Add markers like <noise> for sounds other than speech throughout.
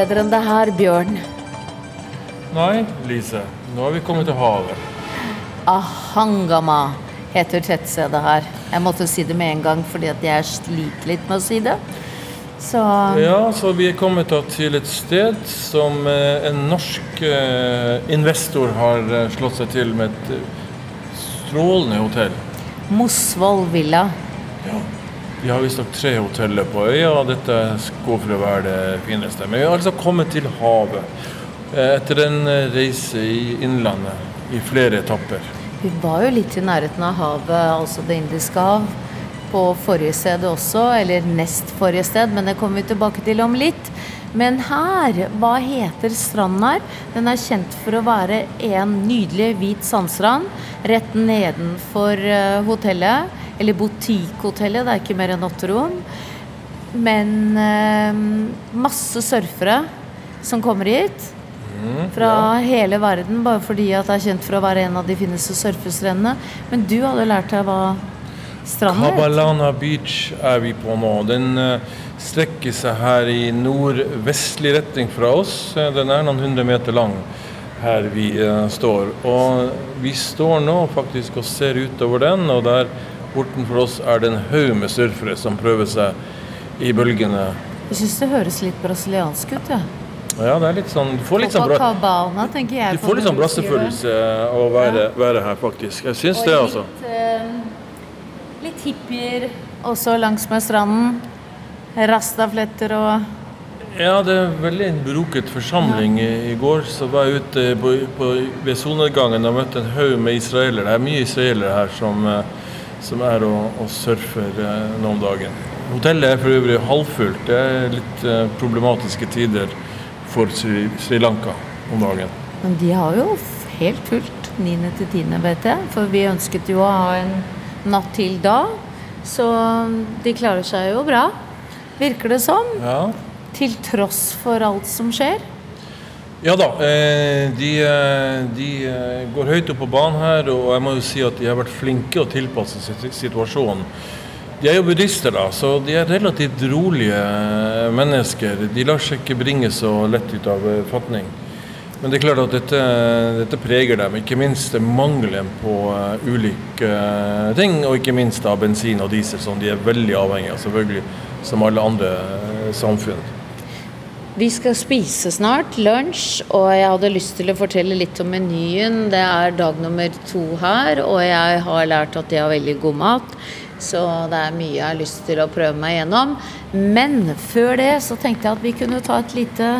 bedre enn det her, Bjørn. Nei, Lise. Nå har vi kommet til havet. Ahangama heter tettstedet her. Jeg måtte si det med en gang fordi at jeg sliter litt med å si det. Så Ja, så vi er kommet til et sted som eh, en norsk eh, investor har eh, slått seg til med et strålende hotell. Mosvold villa. De har visstnok tre hoteller på øya, og dette går for å være det fineste. Men vi har altså kommet til havet eh, etter en eh, reise i innlandet i flere etapper. Vi var jo litt i nærheten av havet, altså Det indiske hav, på forrige sted også, eller nest forrige sted, men det kommer vi tilbake til om litt. Men her, hva heter stranden her? Den er kjent for å være en nydelig hvit sandstrand rett nedenfor eh, hotellet, eller butikkhotellet, det er ikke mer enn åtte rom. Men eh, masse surfere som kommer hit fra hele verden, bare fordi at det er kjent for å være en av de fineste surfestrendene. Men du hadde lært deg hva stranden het? Kabalana Beach er vi på nå. Den eh, strekker seg her i nordvestlig retning fra oss. Eh, Den er noen hundre meter lang her vi uh, står. Og vi står nå faktisk og ser utover den, og der bortenfor oss er det en haug med surfere som prøver seg i bølgene. Jeg syns det høres litt brasiliansk ut, jeg. Ja, det er litt sånn Du får litt sånn, bra, du får litt sånn brassefølelse av å være, være her, faktisk. Jeg syns det, altså. Litt, eh, litt hippier også langsmed stranden. Rastafletter og Ja, det er veldig en broket forsamling. I, går så var jeg ute på, på, ved solnedgangen og møtte en haug med israelere. Det er mye israelere her som, eh, som er å, å surfer eh, nå om dagen. Hotellet er for øvrig halvfullt. Det er litt eh, problematiske tider for Sri, Sri Lanka om dagen. Men de har jo helt fullt 9. til 10., vet jeg. For vi ønsket jo å ha en natt til da. Så de klarer seg jo bra, virker det som. Ja, Til tross for alt som skjer. Ja da, eh, de, eh, de eh, går høyt opp på banen her, og jeg må jo si at de har vært flinke å tilpasse situasjonen. De er jo buddhister, da, så de er relativt rolige mennesker. De lar seg ikke bringe så lett ut av fatning. Men det er klart at dette, dette preger dem, ikke minst mangelen på ulike ting, og ikke minst av bensin og diesel, som de er veldig avhengig av, selvfølgelig, som alle andre samfunn. Vi skal spise snart, lunsj, og jeg hadde lyst til å fortelle litt om menyen. Det er dag nummer to her, og jeg har lært at de har veldig god mat. Så det er mye jeg har lyst til å prøve meg gjennom. Men før det så tenkte jeg at vi kunne ta et lite,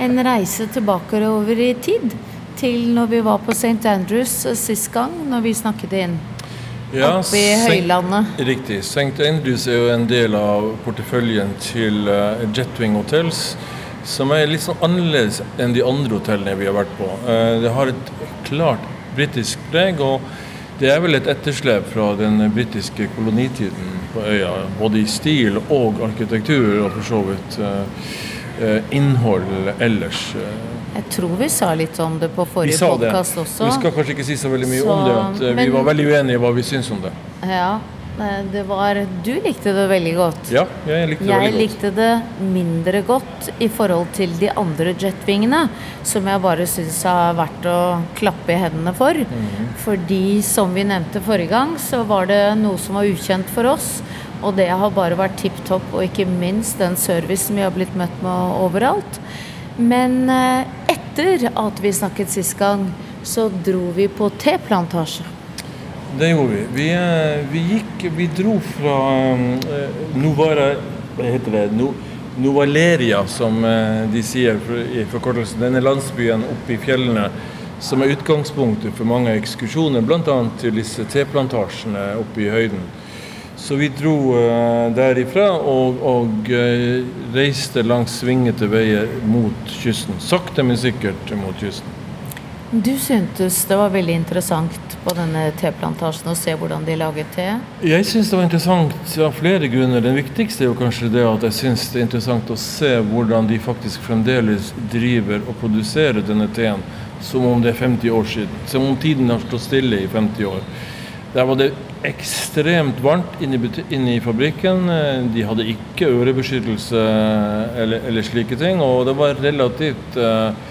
en reise tilbake over i tid. Til når vi var på St. Andrews sist gang, når vi snakket inn. Oppe i høylandet. Riktig. St. Andrews er jo en del av porteføljen til eh, Jetwing Hotels, som er litt sånn annerledes enn de andre hotellene vi har vært på. Eh, det har et klart britisk preg, og det er vel et etterslep fra den britiske kolonitiden på øya. Både i stil og arkitektur, og for så vidt eh, eh, innhold ellers. Jeg tror vi sa litt om det på forrige podkast også. Vi skal kanskje ikke si så veldig mye Så, om det. At vi men- var veldig uenige i hva vi syns om det. Ja, det var Du likte det veldig godt. Ja, jeg likte det Jeg veldig godt. likte det mindre godt i forhold til de andre jetvingene, som jeg bare syns har vært å klappe i hendene for. Mm. Fordi som vi nevnte forrige gang, så var det noe som var ukjent for oss. Og det har bare vært tipp topp, og ikke minst den servicen vi har blitt møtt med overalt. Men eh, etter at vi snakket sist gang, så dro vi på teplantasje. Det gjorde vi. Vi, eh, vi gikk Vi dro fra eh, Novara Hva heter det? No, Novaleria, som eh, de sier i forkortelsen. Denne landsbyen oppe i fjellene som er utgangspunktet for mange ekskursjoner, bl.a. til disse teplantasjene oppe i høyden. Så vi dro eh, derifra og, og eh, reiste langs svingete veier mot kysten. Sakte, men sikkert mot kysten. Du syntes det var veldig interessant på denne teplantasjen å se hvordan de laget te? Jeg syns det var interessant av flere grunner. Den viktigste er jo kanskje det at jeg syns det er interessant å se hvordan de faktisk fremdeles driver og produserer denne teen som om det er 50 år siden. Som om tiden har stått stille i 50 år. Der var det ekstremt varmt inne i, inne i fabrikken. De hadde ikke ørebeskyttelse eller, eller slike ting. Og det var relativt eh,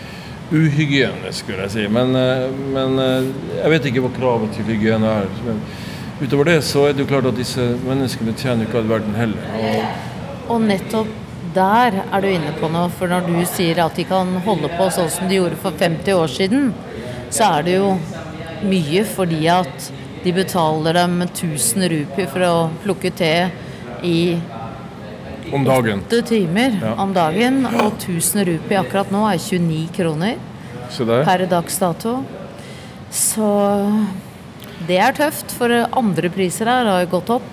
uhygienisk, vil jeg si. Men, eh, men eh, jeg vet ikke hva kravet til hygiene er. Men utover det så er det jo klart at disse menneskene tjener ikke all verden heller. Og Og nettopp der er du inne på noe, for når du sier at de kan holde på sånn som de gjorde for 50 år siden, så er det jo mye fordi at de betaler dem 1000 rupier for å plukke te i om dagen. åtte timer Ja. om dagen, og 1000 rupi akkurat nå er 29 kroner per dags dato. Så det er tøft, for andre priser her har jo gått opp.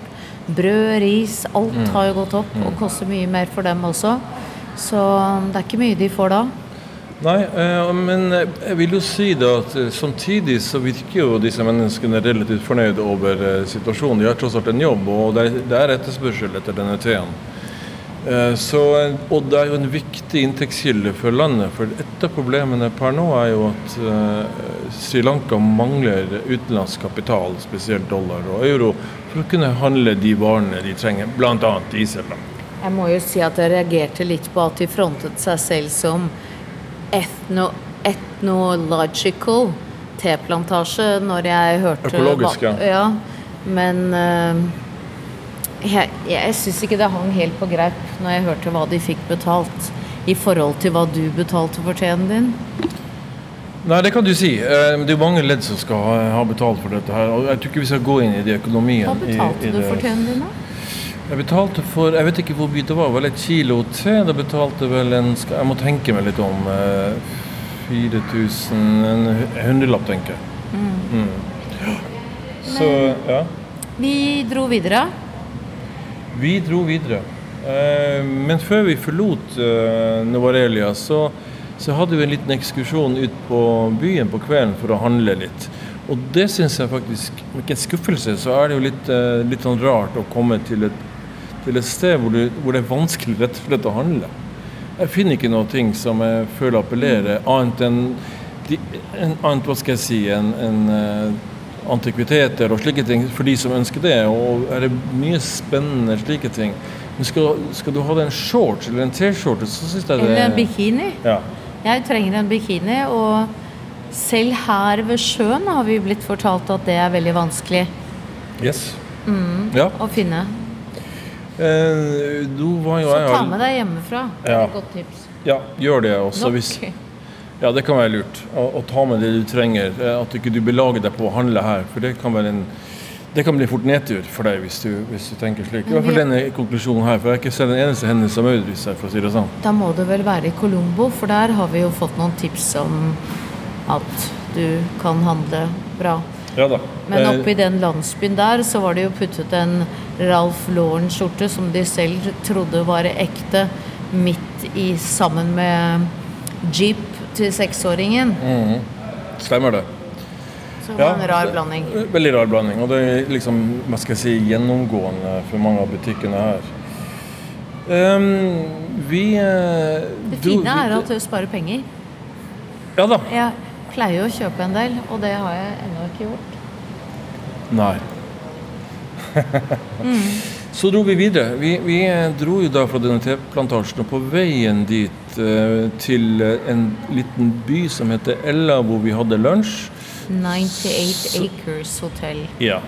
Brød, ris, alt Mm. har jo gått opp og koster mye mer for dem også. Så det er ikke mye de får da. Nei, eh, men eh, jeg vil jo si det at eh, samtidig så virker jo disse menneskene relativt fornøyde over eh, situasjonen. De har tross alt en jobb, og er, det er etterspørsel etter denne teen. Eh, Så, og det er jo en viktig inntektskilde for landet. For et av problemene per nå er jo at eh, Sri Lanka mangler utenlandsk kapital, spesielt dollar og euro, for å kunne handle de varene de trenger, bl.a. diesel. Jeg må jo si at jeg reagerte litt på at de frontet seg selv som ethno, ethnological teplantasje når jeg hørte Økologisk, ja. ja. Men eh, jeg, jeg syns ikke det hang helt på greip når jeg hørte hva de fikk betalt i forhold til hva du betalte for teen din. Nei, det kan du si. Eh, Det er jo mange ledd som skal ha- betalt for dette her. Og jeg tror ikke vi skal gå inn i de økonomien. Hva betalte i, i du for teen din, da? Jeg betalte for Jeg vet ikke hvor mye det var. Vel et kilo te. Da betalte vel en Jeg må tenke meg litt om. eh, 4000 En hundrelapp, tenker jeg. Mm. Så ja. Vi dro videre. Vi dro videre. Eh, Men før vi forlot eh, Novarelia, så, så hadde vi en liten ekskursjon ut på byen på kvelden for å handle litt. Og det syns jeg faktisk Om ikke en skuffelse, så er det jo litt, eh, litt sånn rart å komme til et, til et sted hvor, du, hvor det er vanskelig rett og slett å handle. Jeg finner ikke noe ting som jeg føler appellerer, annet enn de, en, hva skal jeg si, en, en antikviteter og slike ting for de som ønsker det. Og er det mye spennende slike ting. Men skal, skal du ha deg en shorts eller en T-skjorte, så syns jeg det Eller en bikini. Ja. Jeg trenger en bikini, og selv her ved sjøen har vi blitt fortalt at det er veldig vanskelig Yes. Ja. å finne. Eh, Så ta med deg hjemmefra. Det er Ja. et godt tips. Ja, gjør det også. Nok. Hvis, ja, det kan være lurt. Å, å ta med det du trenger. eh, At du ikke du belager deg på å handle her. For det kan en det kan bli fort nedtur for deg hvis du, hvis du tenker slik. I hvert fall denne konklusjonen her, for jeg har ikke sett en eneste hendelse som Maurits her, for å si det sånn. Da må det vel være i Colombo, for der har vi jo fått noen tips om at du kan handle bra. Ja da. Men Eh, oppi den landsbyen der så var det jo puttet en Ralph Lauren-skjorte som de selv trodde var ekte, midt i sammen med jeep til seksåringen. Mm. Stemmer det. Så det var en rar det- blanding. Veldig rar blanding. Og det er liksom, hva skal jeg si, gjennomgående for mange av butikkene her. Um, vi eh, Det dro fine er at du sparer penger. Ja da. Jeg pleier å kjøpe en del, og det har jeg ennå ikke gjort. Nei. <laughs> Så dro vi videre. Vi, vi eh, dro jo da fra denne teplantasjen, og på veien dit til eh, en liten by som heter Ella, hvor vi hadde lunsj. 98 Acres Hotel. Ja.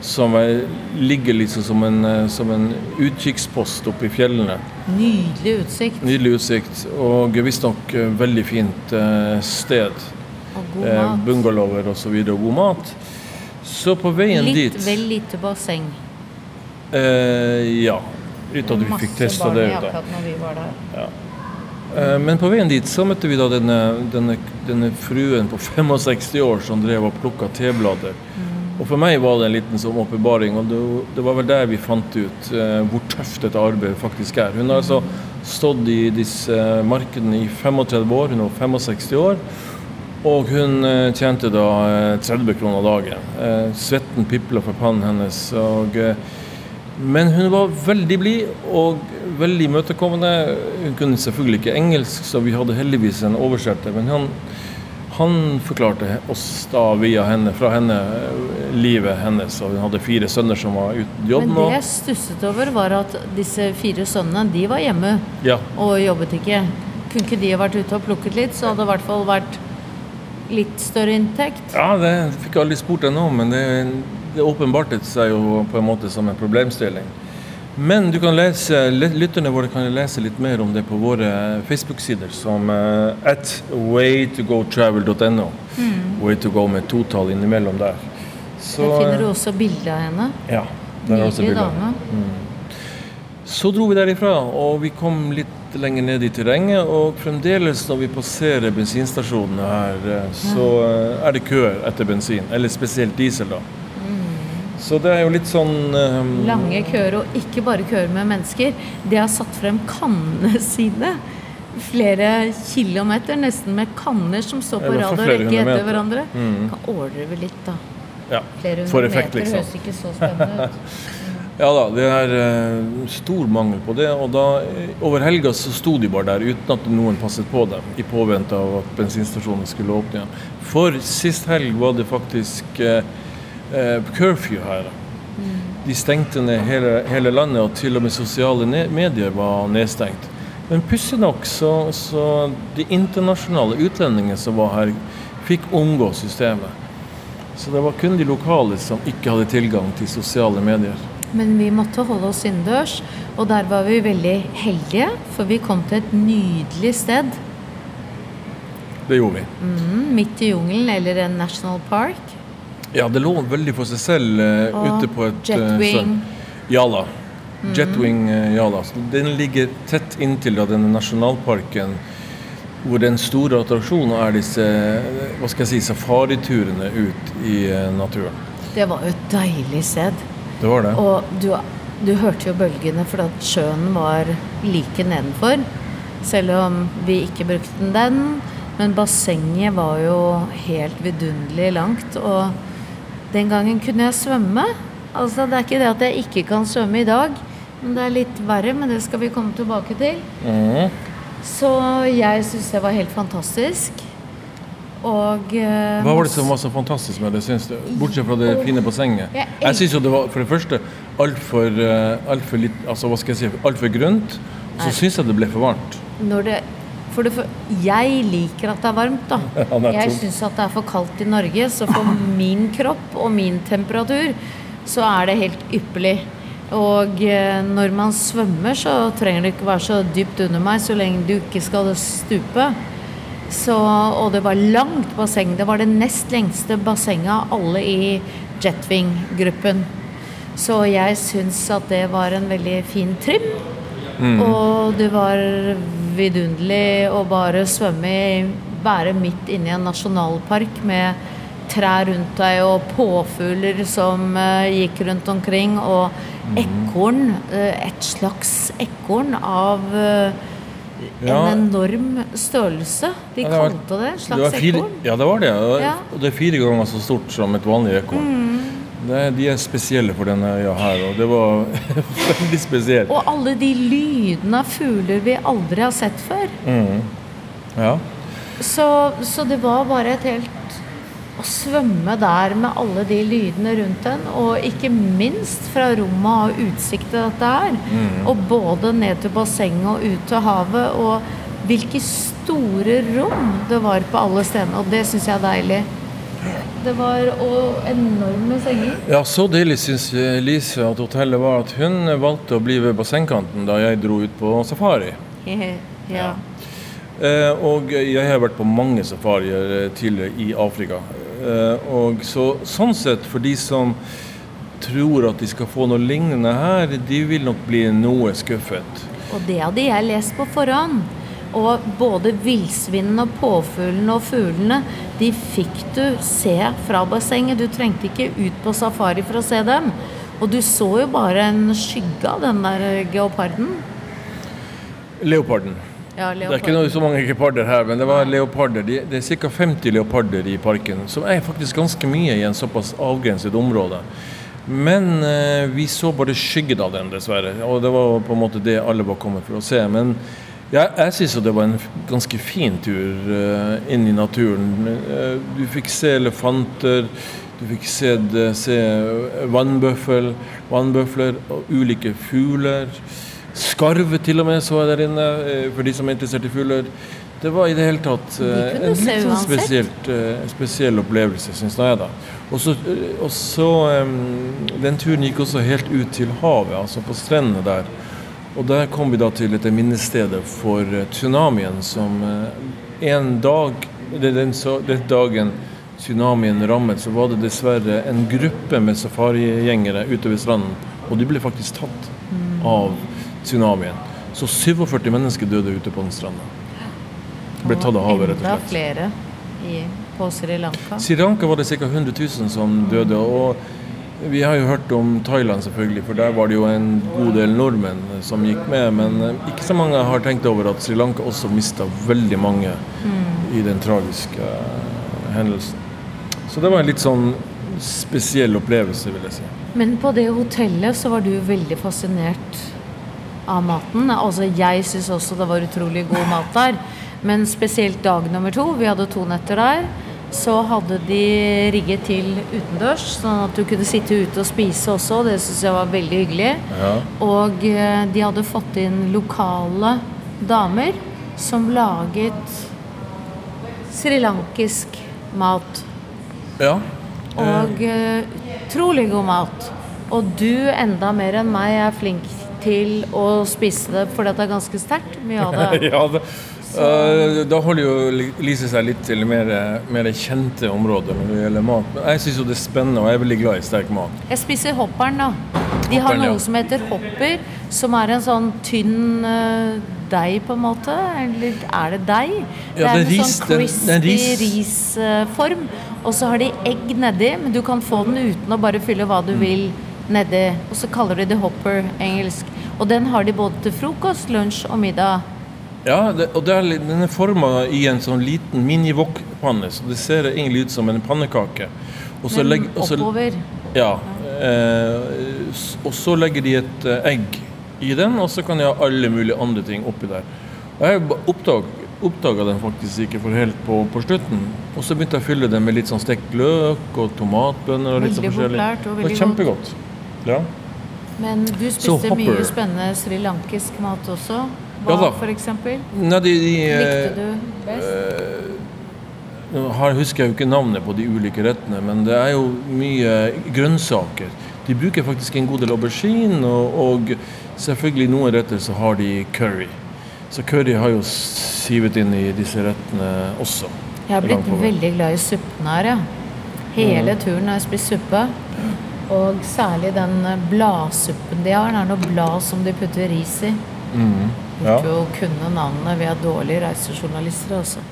Som er, ligger liksom som en, eh, som en utkikkspost oppe i fjellene. Nydelig utsikt Nydelig utsikt, og visstnok eh, veldig fint eh, sted. og god mat. Eh. Bungalower osv. og god mat. Så på veien Litt dit vel lite basseng. eh, Ja. Uten at vi fikk testa det ut. da. akkurat når vi var der. Eh, Men på veien dit så møtte vi da denne, denne, denne fruen på <laughs> 65 år som drev og plukka teblader. Og for meg var det en liten sånn åpenbaring, og det, det var vel der vi fant ut eh, hvor tøft dette arbeidet faktisk er. Hun har altså stått i disse eh, markedene i 35 år, hun var 65 år. Og hun eh, tjente da eh, 30 kroner dagen. Eh, svetten pipla fra pannen hennes. Og, eh, men hun var veldig blid og veldig imøtekommende. Hun kunne selvfølgelig ikke engelsk, så vi hadde heldigvis en oversetter. Men han, Han forklarte oss da via henne, fra henne livet hennes, og hun hadde fire sønner som var uten jobb Men det jeg stusset over, var at disse fire sønnene, de var hjemme Ja, og jobbet ikke. Kunne ikke de ha vært ute og plukket litt, så hadde det i hvert fall vært litt større inntekt? ja det fikk jeg aldri spurt om, men det, det åpenbarte seg jo på en måte som en problemstilling. Men du kan lese, lytterne våre kan lese litt mer om det på våre Facebook-sider, som uh, at waytogotravel.no. Way to go med totall innimellom der. Så, Der finner du også bilde av henne. Ja, der er også Nydelig bilder. dame. Så dro vi derifra, og vi kom litt lenger ned i terrenget. Og fremdeles når vi passerer bensinstasjonene her, eh, så eh, er det køer etter bensin. Eller spesielt diesel, da. Så det er jo litt sånn um... Lange køer, og ikke bare køer med mennesker. De har satt frem kannene <laughs> sine. Flere kilometer, nesten med kanner som står på rad og rekke etter hverandre. Mm. Kan overdrive litt, da. Ja, Flere for hundre effekt, meter liksom. høres ikke så spennende ut. <laughs> Ja da, det er uh, stor mangel på det. Og da, eh, over helga så sto de bare der uten at noen passet på dem, i påvente av at bensinstasjonen skulle åpne igjen. For sist helg var det faktisk eh, curfew her. De stengte ned hele, hele landet, og til og med sosiale medier var nedstengt. Men pussig nok så, så de internasjonale utlendingene som var her, fikk omgå systemet. Så det var kun de lokale som ikke hadde tilgang til sosiale medier. Men vi måtte holde oss innendørs, og der var vi veldig heldige, for vi kom til et nydelig sted. Det gjorde vi. Mm, midt i jungelen, eller en national park. Ja, det lå veldig for seg selv uh, ute på et eh, Jetwing. Uh, Jala. Jetwing eh, Jala. Så Den ligger tett inntil da, denne nasjonalparken, hvor den store attraksjonen er disse eh, hva skal jeg si, safariturene ut i eh, naturen. Det var jo et deilig sted. Det var det. Og du, du hørte jo bølgene, for at sjøen var like nedenfor. Selv om vi ikke brukte den. Men bassenget var jo helt vidunderlig langt. Og den gangen kunne jeg svømme. Altså, det er ikke det at jeg ikke kan svømme i dag, men det er litt verre. Men det skal vi komme tilbake til. Mm. Så jeg syns det var helt fantastisk. Og eh, Hva var det som var så fantastisk med det, syns du? Bortsett fra det fine bassenget. Jeg Jeg syns jo det var for det første altfor alt for litt Altså hva skal jeg si Altfor grunt. Og så syns jeg det ble for varmt. Når det, for det, for, jeg liker at det er varmt, da. <laughs> Jeg syns at det er for kaldt i Norge, så for min kropp og min temperatur så er det helt ypperlig. Og eh, når man svømmer, så trenger det ikke være så dypt under meg så lenge du ikke skal stupe. Så, og det var langt basseng. Det var det nest lengste bassenget av alle i Jetwing-gruppen. Så jeg syns at det var en veldig fin trim. Og det var vidunderlig å bare svømme i Være midt inne i en nasjonalpark med trær rundt deg og påfugler som uh, gikk rundt omkring, og ekorn. Uh, et slags ekorn av Ja. en enorm størrelse. De Ja, det var- kalte det en Det slags fire, ekorn. ja, det var det. Og Ja. det er fire ganger så stort som et vanlig ekorn. Det er- De er spesielle for denne øya her, og det var <laughs> veldig spesielt. Og alle de lydene av fugler vi aldri har sett før. Mm. Ja. Så, så det var bare et helt Å svømme der med alle de lydene rundt en, og ikke minst fra rommet og utsiktet dette er, mm. Og både ned til bassenget og ut til havet. Og hvilke store rom det var på alle stedene. Og det syns jeg er deilig. Det var òg enorme senger. ja, så deilig syns Lise at hotellet var at hun valgte å bli ved bassengkanten da jeg dro ut på safari. ja. Eh, og jeg har vært på mange safarier eh, tidligere i Afrika. Eh, og så, sånn sett, for de som tror at de skal få noe lignende her, de vil nok bli noe skuffet. Og det hadde jeg lest på forhånd. Og både villsvinene påfuglene og fuglene, de fikk du se fra bassenget. Du trengte ikke ut på safari for å se dem. Og du så jo bare en skygge av den der geoparden. Leoparden. Ja, Det er ikke noe, så mange geparder her, men det var leoparder. De, det er ca. 50 leoparder i parken, som er faktisk ganske mye i en såpass avgrenset område. Men eh, vi så bare skyggen av dem, dessverre. Og det var på en måte det alle var kommet for å se. Men Ja, jeg syns det var en ganske fin tur uh, inn i naturen. Uh, du fikk se elefanter, du fikk se, se vannbøffel, vannbøfler og ulike fugler. Skarve til og med så jeg der inne, uh, for de som er interessert i fugler. Det var i det hele tatt en litt sånn spesielt, spesiell opplevelse, syns jeg. da. Og så um, Den turen gikk også helt ut til havet, altså på strendene der. Og der kom vi da til dette minnestedet for eh, tsunamien som eh, en dag den, den dagen tsunamien rammet, så var det dessverre en gruppe med safarigjengere ute ved stranden. Og de ble faktisk tatt mm. av tsunamien. Så 47 mennesker døde ute på den stranda. Ble tatt av havet, rett og slett. Enda flere i, på Sri Lanka. Sri Lanka var det ca. 100 000 som døde. og vi har jo hørt om Thailand, selvfølgelig, for der var det jo en god del nordmenn som gikk med. Men eh, ikke så mange har tenkt over at Sri Lanka også mista veldig mange mm. i den tragiske uh, hendelsen. Så det var en litt sånn spesiell opplevelse, vil jeg si. Men på det hotellet så var du veldig fascinert av maten. Altså jeg syns også det var utrolig god mat der. Men spesielt dag nummer to. Vi hadde to netter der så hadde de rigget til utendørs, sånn at du kunne sitte ute og spise også. Det syns jeg var veldig hyggelig. Ja. Og eh, de hadde fått inn lokale damer som laget srilankisk mat. Ja. Og uh, utrolig god mat. Og du, enda mer enn meg, er flink til å spise det, for det er ganske sterkt, mye av <laughs> det. ja, det Uh, da holder jo Lise seg litt til mer, mer, kjente områder når det gjelder mat. Men jeg syns jo det er spennende, og jeg er veldig glad i sterk mat. Jeg spiser hopperen, da. De har noe ja. som heter hopper, som er en sånn tynn uh, deig, på en måte. Eller er det deig? Ja, det er en ris, sånn crispy risform. Uh, og så har de egg nedi, men du kan få den uten å bare fylle hva du mm. vil nedi. Og så kaller de det hopper engelsk. Og den har de både til frokost, lunsj og middag. Ja, det, og er, den er forma i en sånn liten mini-wok-panne, så det ser egentlig ut som en pannekake. Også Men legg, også, oppover? Ja. Eh, og så legger de et eh, egg i den, og så kan de ha alle mulige andre ting oppi der. Og jeg oppdaga den faktisk ikke for helt på, på, slutten. Og så begynte jeg å fylle den med litt sånn stekt løk og tomatbønner. og litt sånn forskjellig. Populært og veldig det var kjempegodt. Ja. Men du spiste mye spennende srilankisk mat også? Hva ja, f.eks.? Likte du best? Nå uh, husker jeg jo ikke navnet på de ulike rettene, men det er jo mye grønnsaker. De bruker faktisk en god del aubergine, og, og selvfølgelig noen retter så har de curry. Så curry har jo sivet inn i disse rettene også. Jeg har blitt veldig glad i suppen her, ja. Hele turen har jeg spist suppe. Og særlig den bladsuppen de har. Det er noe blad som de putter ris i. Mm ja. jo kunne navnene. Vi er dårlige reisejournalister altså.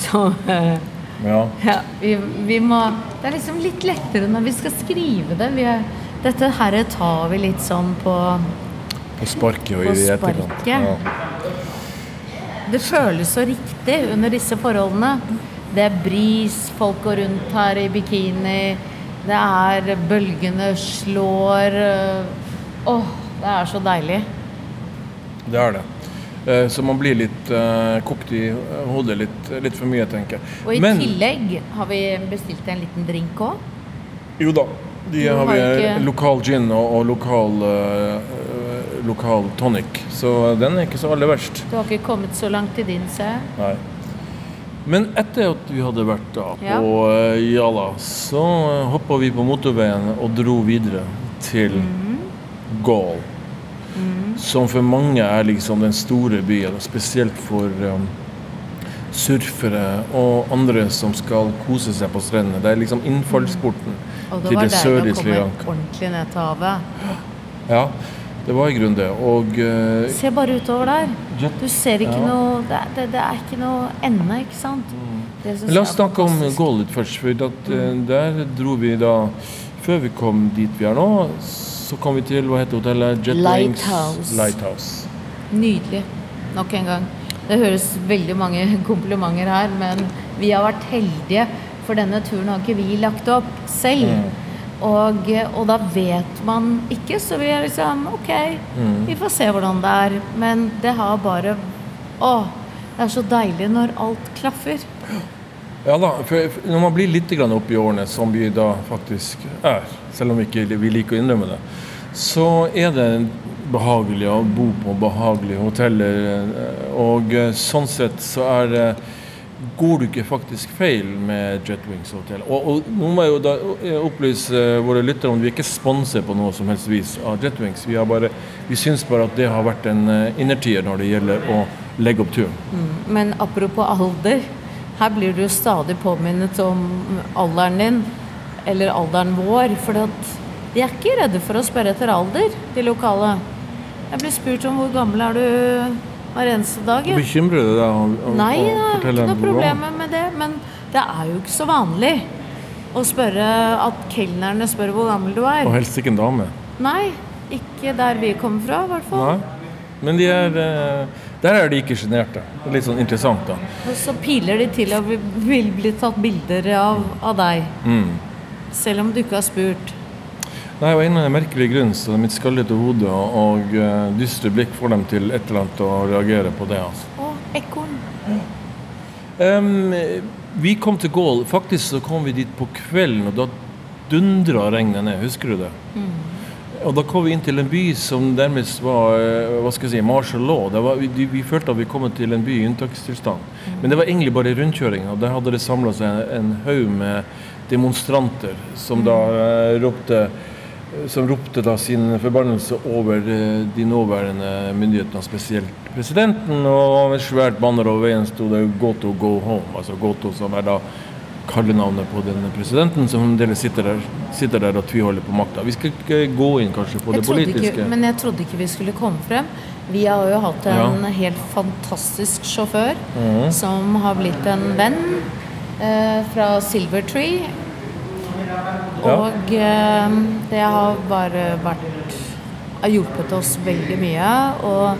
Så eh, ja. <laughs> ja vi, vi, må Det er liksom litt lettere når vi skal skrive det. Er, dette her tar vi litt sånn på På sparket og i etterkant. Ja. Det føles så riktig under disse forholdene. Det er bris, folk går rundt her i bikini. Det er Bølgene slår Åh, oh, det er så deilig. Det er det. Eh, så man blir litt uh, kokt i hodet litt, litt, for mye, tenker jeg. Og i Men, tillegg har vi bestilt en liten drink òg? Jo da. De har, har vi ikke... lokal gin og, og lokal, uh, lokal, tonic. Så den er ikke så aller verst. Du har ikke kommet så langt i din, se? Nei. Men etter at vi hadde vært da på ja. Jala, så hoppa vi på motorveien og dro videre til mm -hmm. Som for mange er liksom den store byen, spesielt for um, surfere og andre som skal kose seg på strendene. Det er liksom innfallsporten mm. til det sørlige Sri Lanka. Og det var deilig å komme ordentlig ned til havet. Ja, det var i grunnen det. Og uh, Se bare utover der. Du ser ikke ja. noe det, det, det, er ikke noe ende, ikke sant? Mm. La oss snakke om Goal først. For at, uh, der dro vi da Før vi kom dit vi er nå, så kom vi til hva heter hotellet? Jet Lighthouse. Lighthouse. Nydelig. Nok en gang. Det høres veldig mange <laughs> komplimenter her, men vi har vært heldige, for denne turen har ikke vi lagt opp selv. Mm. Og, og, da vet man ikke, så vi er liksom OK, mm. vi får se hvordan det er. Men det har bare Å, det er så deilig når alt klaffer. <gasps> Ja da, for når man blir litt opp i årene, som vi da faktisk er, selv om vi ikke liker å innrømme det, så er det behagelig å bo på behagelige hoteller. eh, Og eh, sånn sett så er det Går du ikke faktisk feil med Jetwings hotell? Og, og nå må jeg jo da eh, opplyse våre lyttere om at vi er ikke sponset på noe som helst vis av Jetwings. Vi, bare, vi syns bare at det har vært en eh, innertier når det gjelder å legge opp turen. Men apropos alder, her blir du jo stadig påminnet om alderen din, eller alderen vår, for de er ikke redde for å spørre etter alder, de lokale. Jeg blir spurt om hvor gammel er du hver eneste dag. Ja. Bekymrer det deg å, å, Nei, å det er Nei, ikke noe problem med det, men det er jo ikke så vanlig å spørre at kelnerne spør hvor gammel du er. Og helst ikke en dame. Nei, ikke der vi kommer fra, i hvert fall. Nei. Men de er, eh, der er de ikke sjenerte. Er litt sånn interessant, da. Og så piler de til og vil bli tatt bilder av, av deg, Mm. selv om du ikke har spurt. Nei, av en eller annen merkelig grunn så er mitt skallete hode og, og eh, dystre blikk får dem til et eller annet å reagere på det. altså. Å, ekorn. Um, vi kom til Gål. Faktisk så kom vi dit på kvelden, og da dundra regnet ned. Husker du det? Og da kom vi inn til en by som nærmest var eh, hva skal jeg si, martial law. Det var, vi, vi følte at vi kom til en by i unntakstilstand. Men det var egentlig bare rundkjøringa. der hadde det samla seg en, en haug med demonstranter som da eh, ropte som ropte da sin forbannelse over eh, de nåværende myndighetene, spesielt presidenten. Og med svært banner over veien sto det 'Goto go home', altså Goto som er da kallenavnet på den presidenten som fremdeles sitter der, sitter der og tviholder på makta. Vi skal ikke gå inn kanskje på Jeg det politiske. ikke, men jeg trodde ikke vi skulle komme frem. Vi har jo hatt en Ja. helt fantastisk sjåfør som har blitt en venn eh, fra Silvertree. Tree. Og eh, det har bare vært har hjulpet oss veldig mye. Og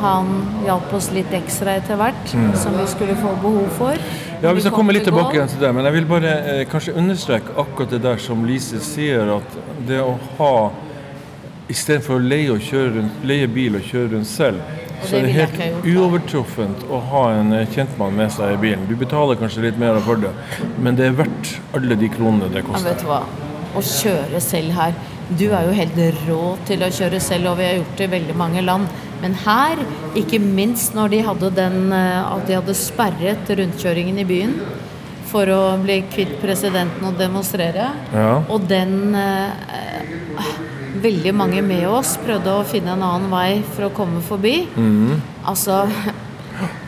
han hjalp oss litt ekstra etter hvert, som vi skulle få behov for. Ja, Vi skal kom komme litt tilbake igjen til det, men jeg vil bare eh, kanskje understreke akkurat det der som Lise sier, at det å ha Istedenfor å leie, og kjøre rundt, leie bil og kjøre rundt selv, så det er det helt uovertruffent å ha en eh, kjentmann med seg i bilen. Du betaler kanskje litt mer for det, men det er verdt alle de kronene det koster. Ja, vet du hva. Å kjøre selv her Du er jo helt rå til å kjøre selv, og vi har gjort det i veldig mange land. Men her, ikke minst når de hadde den eh, At de hadde sperret rundkjøringen i byen for å bli kvitt presidenten og demonstrere. Ja. Og den eh, Veldig mange med oss prøvde å finne en annen vei for å komme forbi. Mm. Altså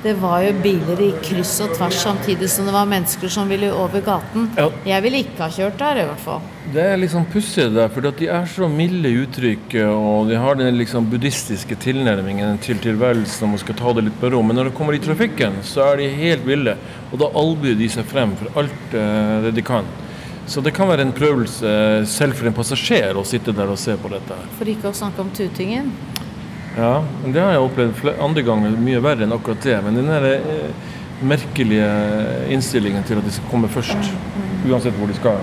Det var jo biler i kryss og tvers samtidig som det var mennesker som ville over gaten. Ja. Jeg ville ikke ha kjørt der, i hvert fall. Det er liksom pussig det der, for de er så milde i uttrykket, og de har den liksom buddhistiske tilnærmingen til tilværelsen om å skal ta det litt på ro. Men når det kommer i trafikken, så er de helt ville, og da albuer de seg frem for alt eh, det de kan. Så det kan være en prøvelse selv for en passasjer å sitte der og se på dette. For ikke å snakke om tutingen. Ja, men det har jeg opplevd andre ganger mye verre enn akkurat det. Men den der eh, merkelige innstillingen til at de skal komme først, uansett hvor de skal.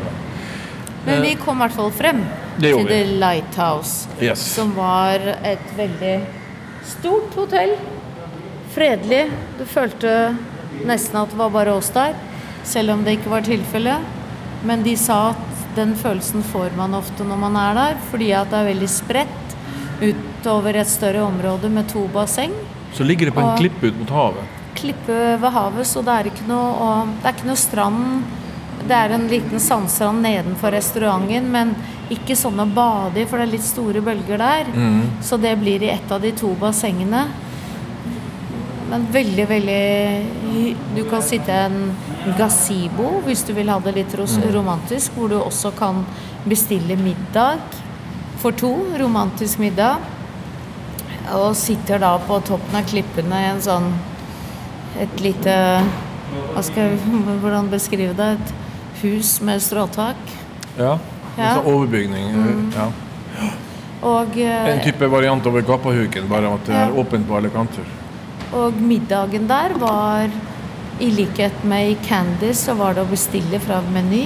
Men vi kom i hvert fall frem til. The Lighthouse, Yes. som var et veldig stort hotell. Fredelig. Du følte nesten at det var bare oss der, selv om det ikke var tilfellet. Men de sa at den følelsen får man ofte når man er der, fordi at det er veldig spredt utover et større område med to basseng. Så ligger det på en Og- klippe ut mot havet. klippe ved havet, så det er ikke noe, det er ikke noe strand. Det er en liten sandstrand nedenfor restauranten, men ikke sånn å bade i, for det er litt store bølger der. Så det blir i ett av de to bassengene. Men veldig, veldig Du kan sitte i en gazebo hvis du vil ha det litt romantisk, hvor du også kan bestille middag for to. Romantisk middag. Og sitter da på toppen av klippene i en sånn et lite hva skal jeg, <laughs> Hvordan beskrive det? Et hus med stråtak. Ja. Ja. sånn overbygning. Ja. Og, eh, En type variant over Kappahuken, bare at det er åpent på alle kanter. og middagen der var I likhet med i Candy så var det å bestille fra Meny.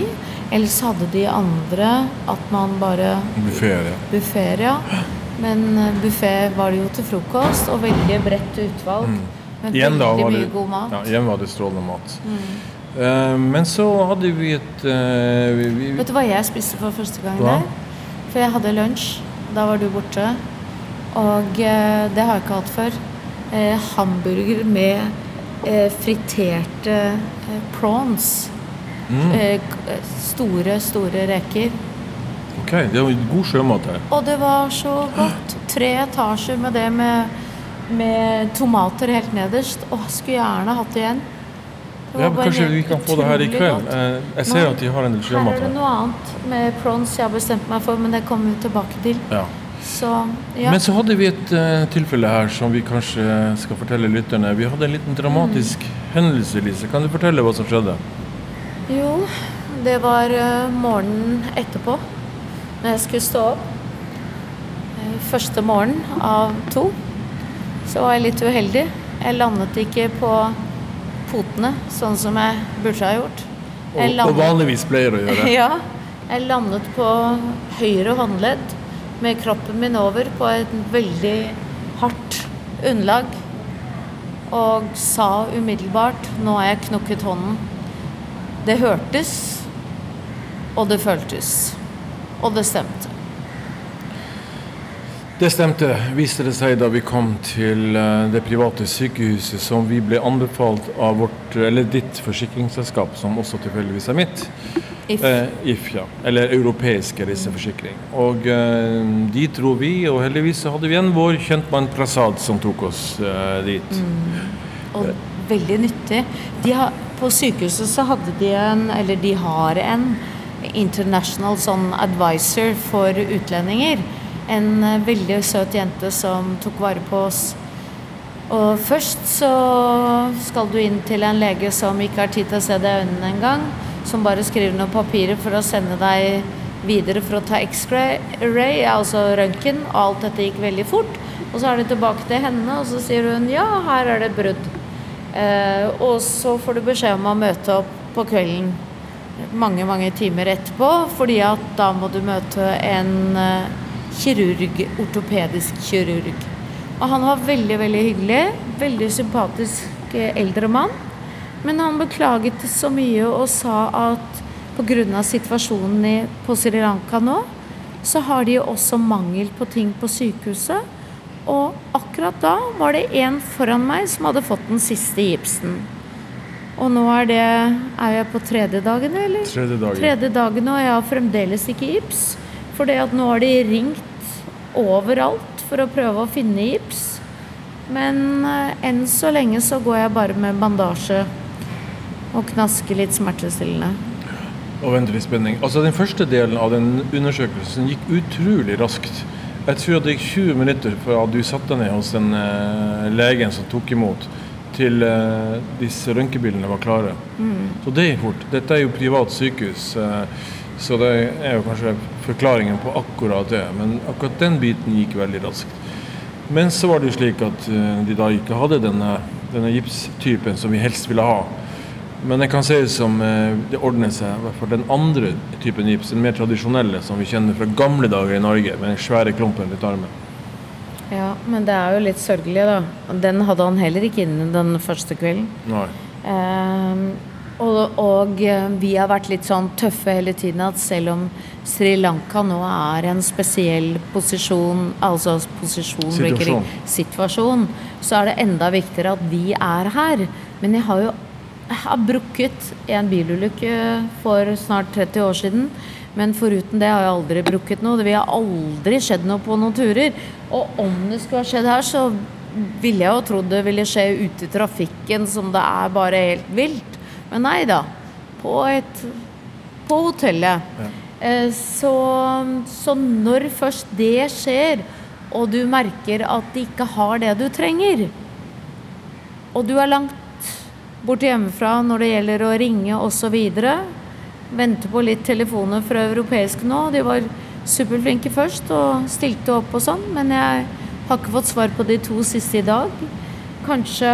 Ellers hadde de andre at man bare Buffeer, ja. Buffet, ja. Men buffé var det jo til frokost, og veldig bredt utvalg. Men Igjen da var det, god mat. ja, igjen var det strålende mat. Eh, men så hadde vi et uh, vi, vi, Vet du hva jeg spiste for første gang Hva? der? For jeg hadde lunsj. Da var du borte. Og uh, det har jeg ikke hatt før. Eh, hamburger med eh, friterte eh, prawns. Mm. Eh, eh, store, store reker. Ok, det var god sjømat her. Og det var så godt. Tre etasjer med det med, med tomater helt nederst. Å, skulle gjerne hatt det igjen. Det Ja, kanskje vi kan få det her i kveld. godt. Eh, jeg ser Nå, at de har en del Her Her er det noe annet med prawns jeg har bestemt meg for, men det kommer vi tilbake til. Ja. Så ja. Men så hadde vi et uh, tilfelle her som vi kanskje skal fortelle lytterne. Vi hadde en liten dramatisk Mm. hendelse, Lise. Kan du fortelle hva som skjedde? Jo, det var uh, morgenen etterpå, når jeg skulle stå opp. Uh, Første morgen av to, så var jeg litt uheldig. Jeg landet ikke på potene, sånn som jeg burde ha gjort. Og, og vanligvis pleier å gjøre. <laughs> ja, jeg landet på høyre håndledd med kroppen min over på et veldig hardt underlag. Og sa umiddelbart 'nå har jeg knukket hånden'. Det hørtes, og det føltes. Og det stemte. Det stemte, viste det seg da vi kom til eh, det private sykehuset som vi ble anbefalt av vårt, ditt forsikringsselskap, som også tilfeldigvis er mitt. If. Eh, If, ja. Eller europeiske reiseforsikring. Og eh, de dro vi, og heldigvis så hadde vi en vår kjentmann Prasad som tok oss eh, dit. Og veldig nyttig. De har, på sykehuset så hadde de en, eller de har en international sånn advisor for utlendinger. En eh, veldig søt jente som tok vare på oss. Og først så skal du inn til en lege som ikke har tid til å se deg i øynene engang. Som bare skriver noen papirer for å sende deg videre for å ta X-ray, altså røntgen. Og alt dette gikk veldig fort. Og så er det tilbake til henne, og så sier hun ja, her er det et brudd. Eh, og så får du beskjed om å møte opp på kvelden mange, mange timer etterpå, fordi at da må du møte en eh, kirurg, ortopedisk kirurg. Og han var veldig, veldig hyggelig. Veldig sympatisk eh, eldre mann. Men han beklaget så mye og sa at pga. situasjonen i, på Sri Lanka nå, så har de også mangel på ting på sykehuset. Og akkurat da var det en foran meg som hadde fått den siste gipsen. Og nå er det Er jeg på tredje dagen, eller? Tredje dagen. Tredje dagen, og jeg har fremdeles ikke gips. For det at nå har de ringt overalt for å prøve å finne gips. Men eh, enn så lenge så går jeg bare med bandasje og knaske litt smertestillende. Og venter i spenning. Altså Den første delen av den undersøkelsen gikk utrolig raskt. Jeg tror det gikk 20 minutter fra du satte deg ned hos den eh, legen som tok imot, til eh, disse røntgenbildene var klare. Så det gikk fort. Dette er jo privat sykehus, eh, så det er jo kanskje forklaringen på akkurat det. Men akkurat den biten gikk veldig raskt. Men så var det jo slik at eh, de da ikke hadde denne, denne gipstypen som vi helst ville ha. Men det kan ut som eh, det ordner seg, i hvert fall den andre typen gips, den mer tradisjonelle som vi kjenner fra gamle dager i Norge, med den svære klumpen rundt armen. Ja, men det er jo litt sørgelig, da. Den hadde han heller ikke inne den første kvelden. Nei. Ehm, og, og eh, vi har vært litt sånn tøffe hele tiden at selv om Sri Lanka nå er en spesiell posisjon, altså posisjon, Situasjon. ikke situasjon, så er det enda viktigere at vi er her. Men jeg har jo jeg har brukket en bilulykke for snart 30 år siden. Men foruten det har jeg aldri brukket noe. Det har aldri skjedd noe på noen turer. Og om det skulle ha skjedd her, så ville jeg jo trodd det ville skje ute i trafikken, som det er bare helt vilt. Men nei da. På et På hotellet. Ja. Så, så når først det skjer, og du merker at de ikke har det du trenger, og du er langt borte hjemmefra når det gjelder å ringe osv. Vente på litt telefoner fra europeiske nå. De var superflinke først og stilte opp og sånn, men jeg har ikke fått svar på de to siste i dag. Kanskje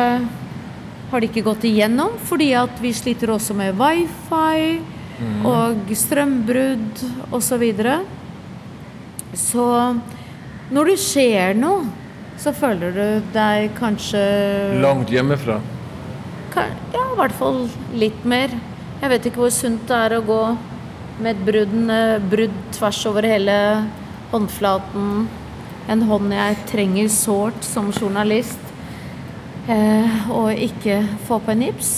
har de ikke gått igjennom fordi at vi sliter også med wifi og strømbrudd osv. Så, så når det skjer noe, så føler du deg kanskje Langt hjemmefra. Ja, i hvert fall litt mer. Jeg vet ikke hvor sunt det er å gå med et brudd, brudd tvers over hele håndflaten. En hånd jeg trenger sårt som journalist. Eh, og ikke få på en gips.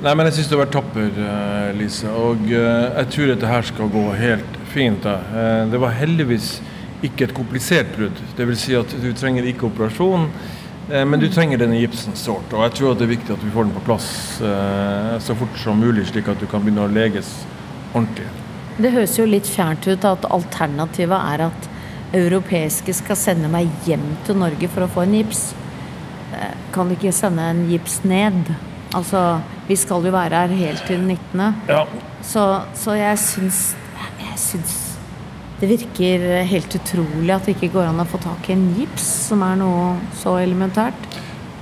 Nei, men jeg syns du har vært tapper, eh, Lise. Og eh, jeg tror dette her skal gå helt fint. da. Eh, Det var heldigvis ikke et komplisert brudd. Det vil si at du trenger ikke operasjon, eh, men du trenger denne gipsen sårt. Og jeg tror at det er viktig at vi får den på plass eh, så fort som mulig, slik at du kan begynne å leges ordentlig. Det høres jo litt fjernt ut at alternativet er at europeiske skal sende meg hjem til Norge for å få en gips. Eh, Kan de ikke sende en gips ned? Altså, vi skal jo være her helt til den 19. Ja, Så, så jeg syns Jeg syns det virker helt utrolig at det ikke går an å få tak i en gips, som er noe så elementært.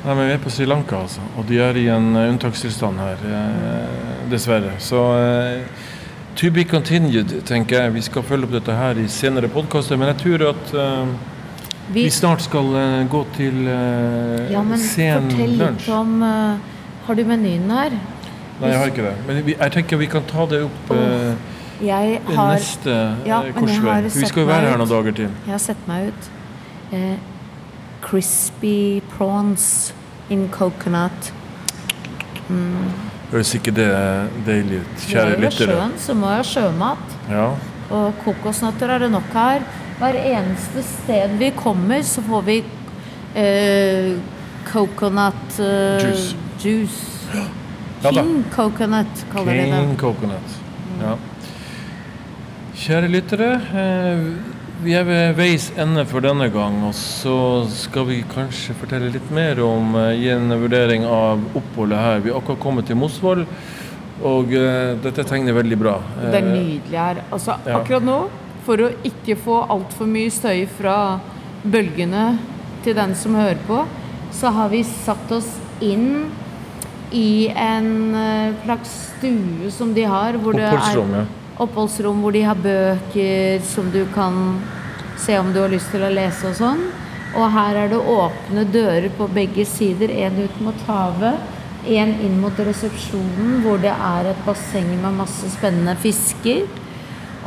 Nei, men Vi er på Sri Lanka, altså. Og de er i en eh, unntakstilstand her, eh, dessverre. Så eh, to be continued, tenker jeg. Vi skal følge opp dette her i senere podkaster. Men jeg tror at eh, vi, Vi, snart skal eh, gå til eh, ja, men sen fortell litt om Har du menyen her? Nei, jeg har ikke det. Men vi, jeg tenker vi kan ta det opp eh, Jeg har, neste Ja, eh, korsvei. Vi skal jo være her noen dager til. jeg har sett meg ut. Eh, crispy prawns in coconut. Høres ikke det deilig ut, Vi er kjære jo lyttere? sjøen, så må jeg ha sjømat. Ja. Og kokosnøtter er det nok her. Hver eneste sted vi kommer, så får vi eh, coconut eh, Juice. juice. Ja. King coconut, kaller de King coconut. Kjære lyttere, eh, vi er ved veis ende for denne gang. Og så skal vi kanskje fortelle litt mer om eh, gi en vurdering av oppholdet her. Vi har akkurat kommet til Mosvoll, og eh, dette tegner veldig bra. Det er nydelig her. Altså, Ja. akkurat nå, for å ikke få altfor mye støy fra bølgene til den som hører på, så har vi satt oss inn i en slags stue som de har. Hvor det er ja. Oppholdsrom hvor de har bøker som du kan se om du har lyst til å lese og sånn. Og her er det åpne dører på begge sider, en ut mot havet, en inn mot resepsjonen hvor det er et basseng med masse spennende fisker.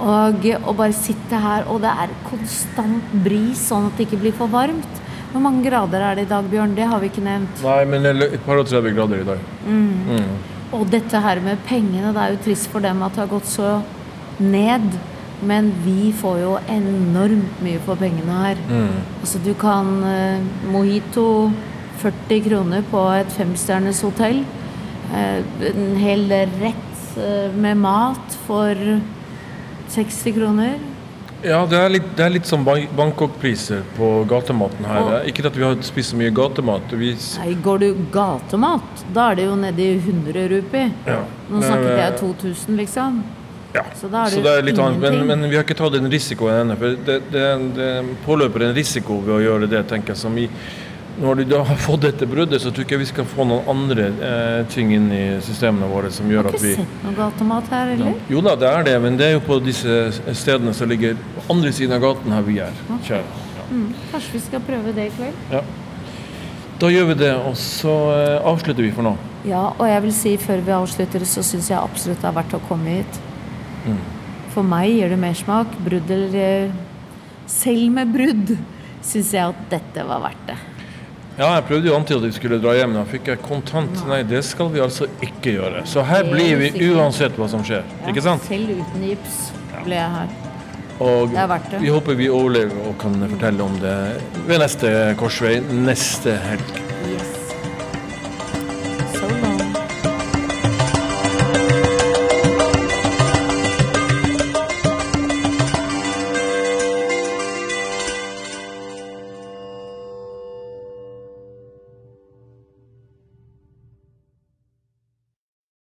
Og, og bare sitte her, og det er konstant bris, sånn at det ikke blir for varmt. Hvor mange grader er det i dag, Bjørn? Det har vi ikke nevnt. Nei, men det et par og 30 grader i dag. Mm. Og dette her med pengene, det er jo trist for dem at det har gått så ned. Men vi får jo enormt mye for pengene her. Altså du kan eh, Mojito 40 kroner på et femstjerners hotell. Eh, en hel rett eh, med mat for 60 kroner. Ja, det er litt, det er litt som Bangkok-priser på gatematen her. Og- Ikke at vi har spist så mye gatemat. Vi, Nei, går du gatemat, da er det jo nedi 100 rupi. ja. Nå snakket eh, jeg 2000, liksom. Ja, Så så det er litt annet. Men, men vi har ikke tatt den risikoen ennå. For det, det, det påløper en risiko ved å gjøre det, tenker jeg. Som i når du da har fått dette bruddet, så tror ikke jeg vi skal få noen andre eh, ting inn i systemene våre som gjør Har ikke sett noe gatemat her, eller? Jo da, det er det, men det er jo på disse stedene som ligger på andre siden av gaten her vi er. Okay. Ja. Mm, kanskje vi skal prøve det i kveld? Ja. Da gjør vi det, og så eh, avslutter vi for nå. Ja, og jeg vil si før vi avslutter, så syns jeg absolutt det er verdt å komme hit. Mm. For meg gir det mersmak. Brudd eller eh, Selv med brudd syns jeg at dette var verdt det. Ja, jeg prøvde jo å antyde at vi skulle dra hjem, men da fikk jeg kontant Nei, det skal vi altså ikke gjøre. Så her blir vi sikkert. uansett hva som skjer. Ja, Ikke sant? Selv uten gips ble jeg her. Og vi håper vi overlever og kan fortelle om det ved neste korsvei neste helg. Yes.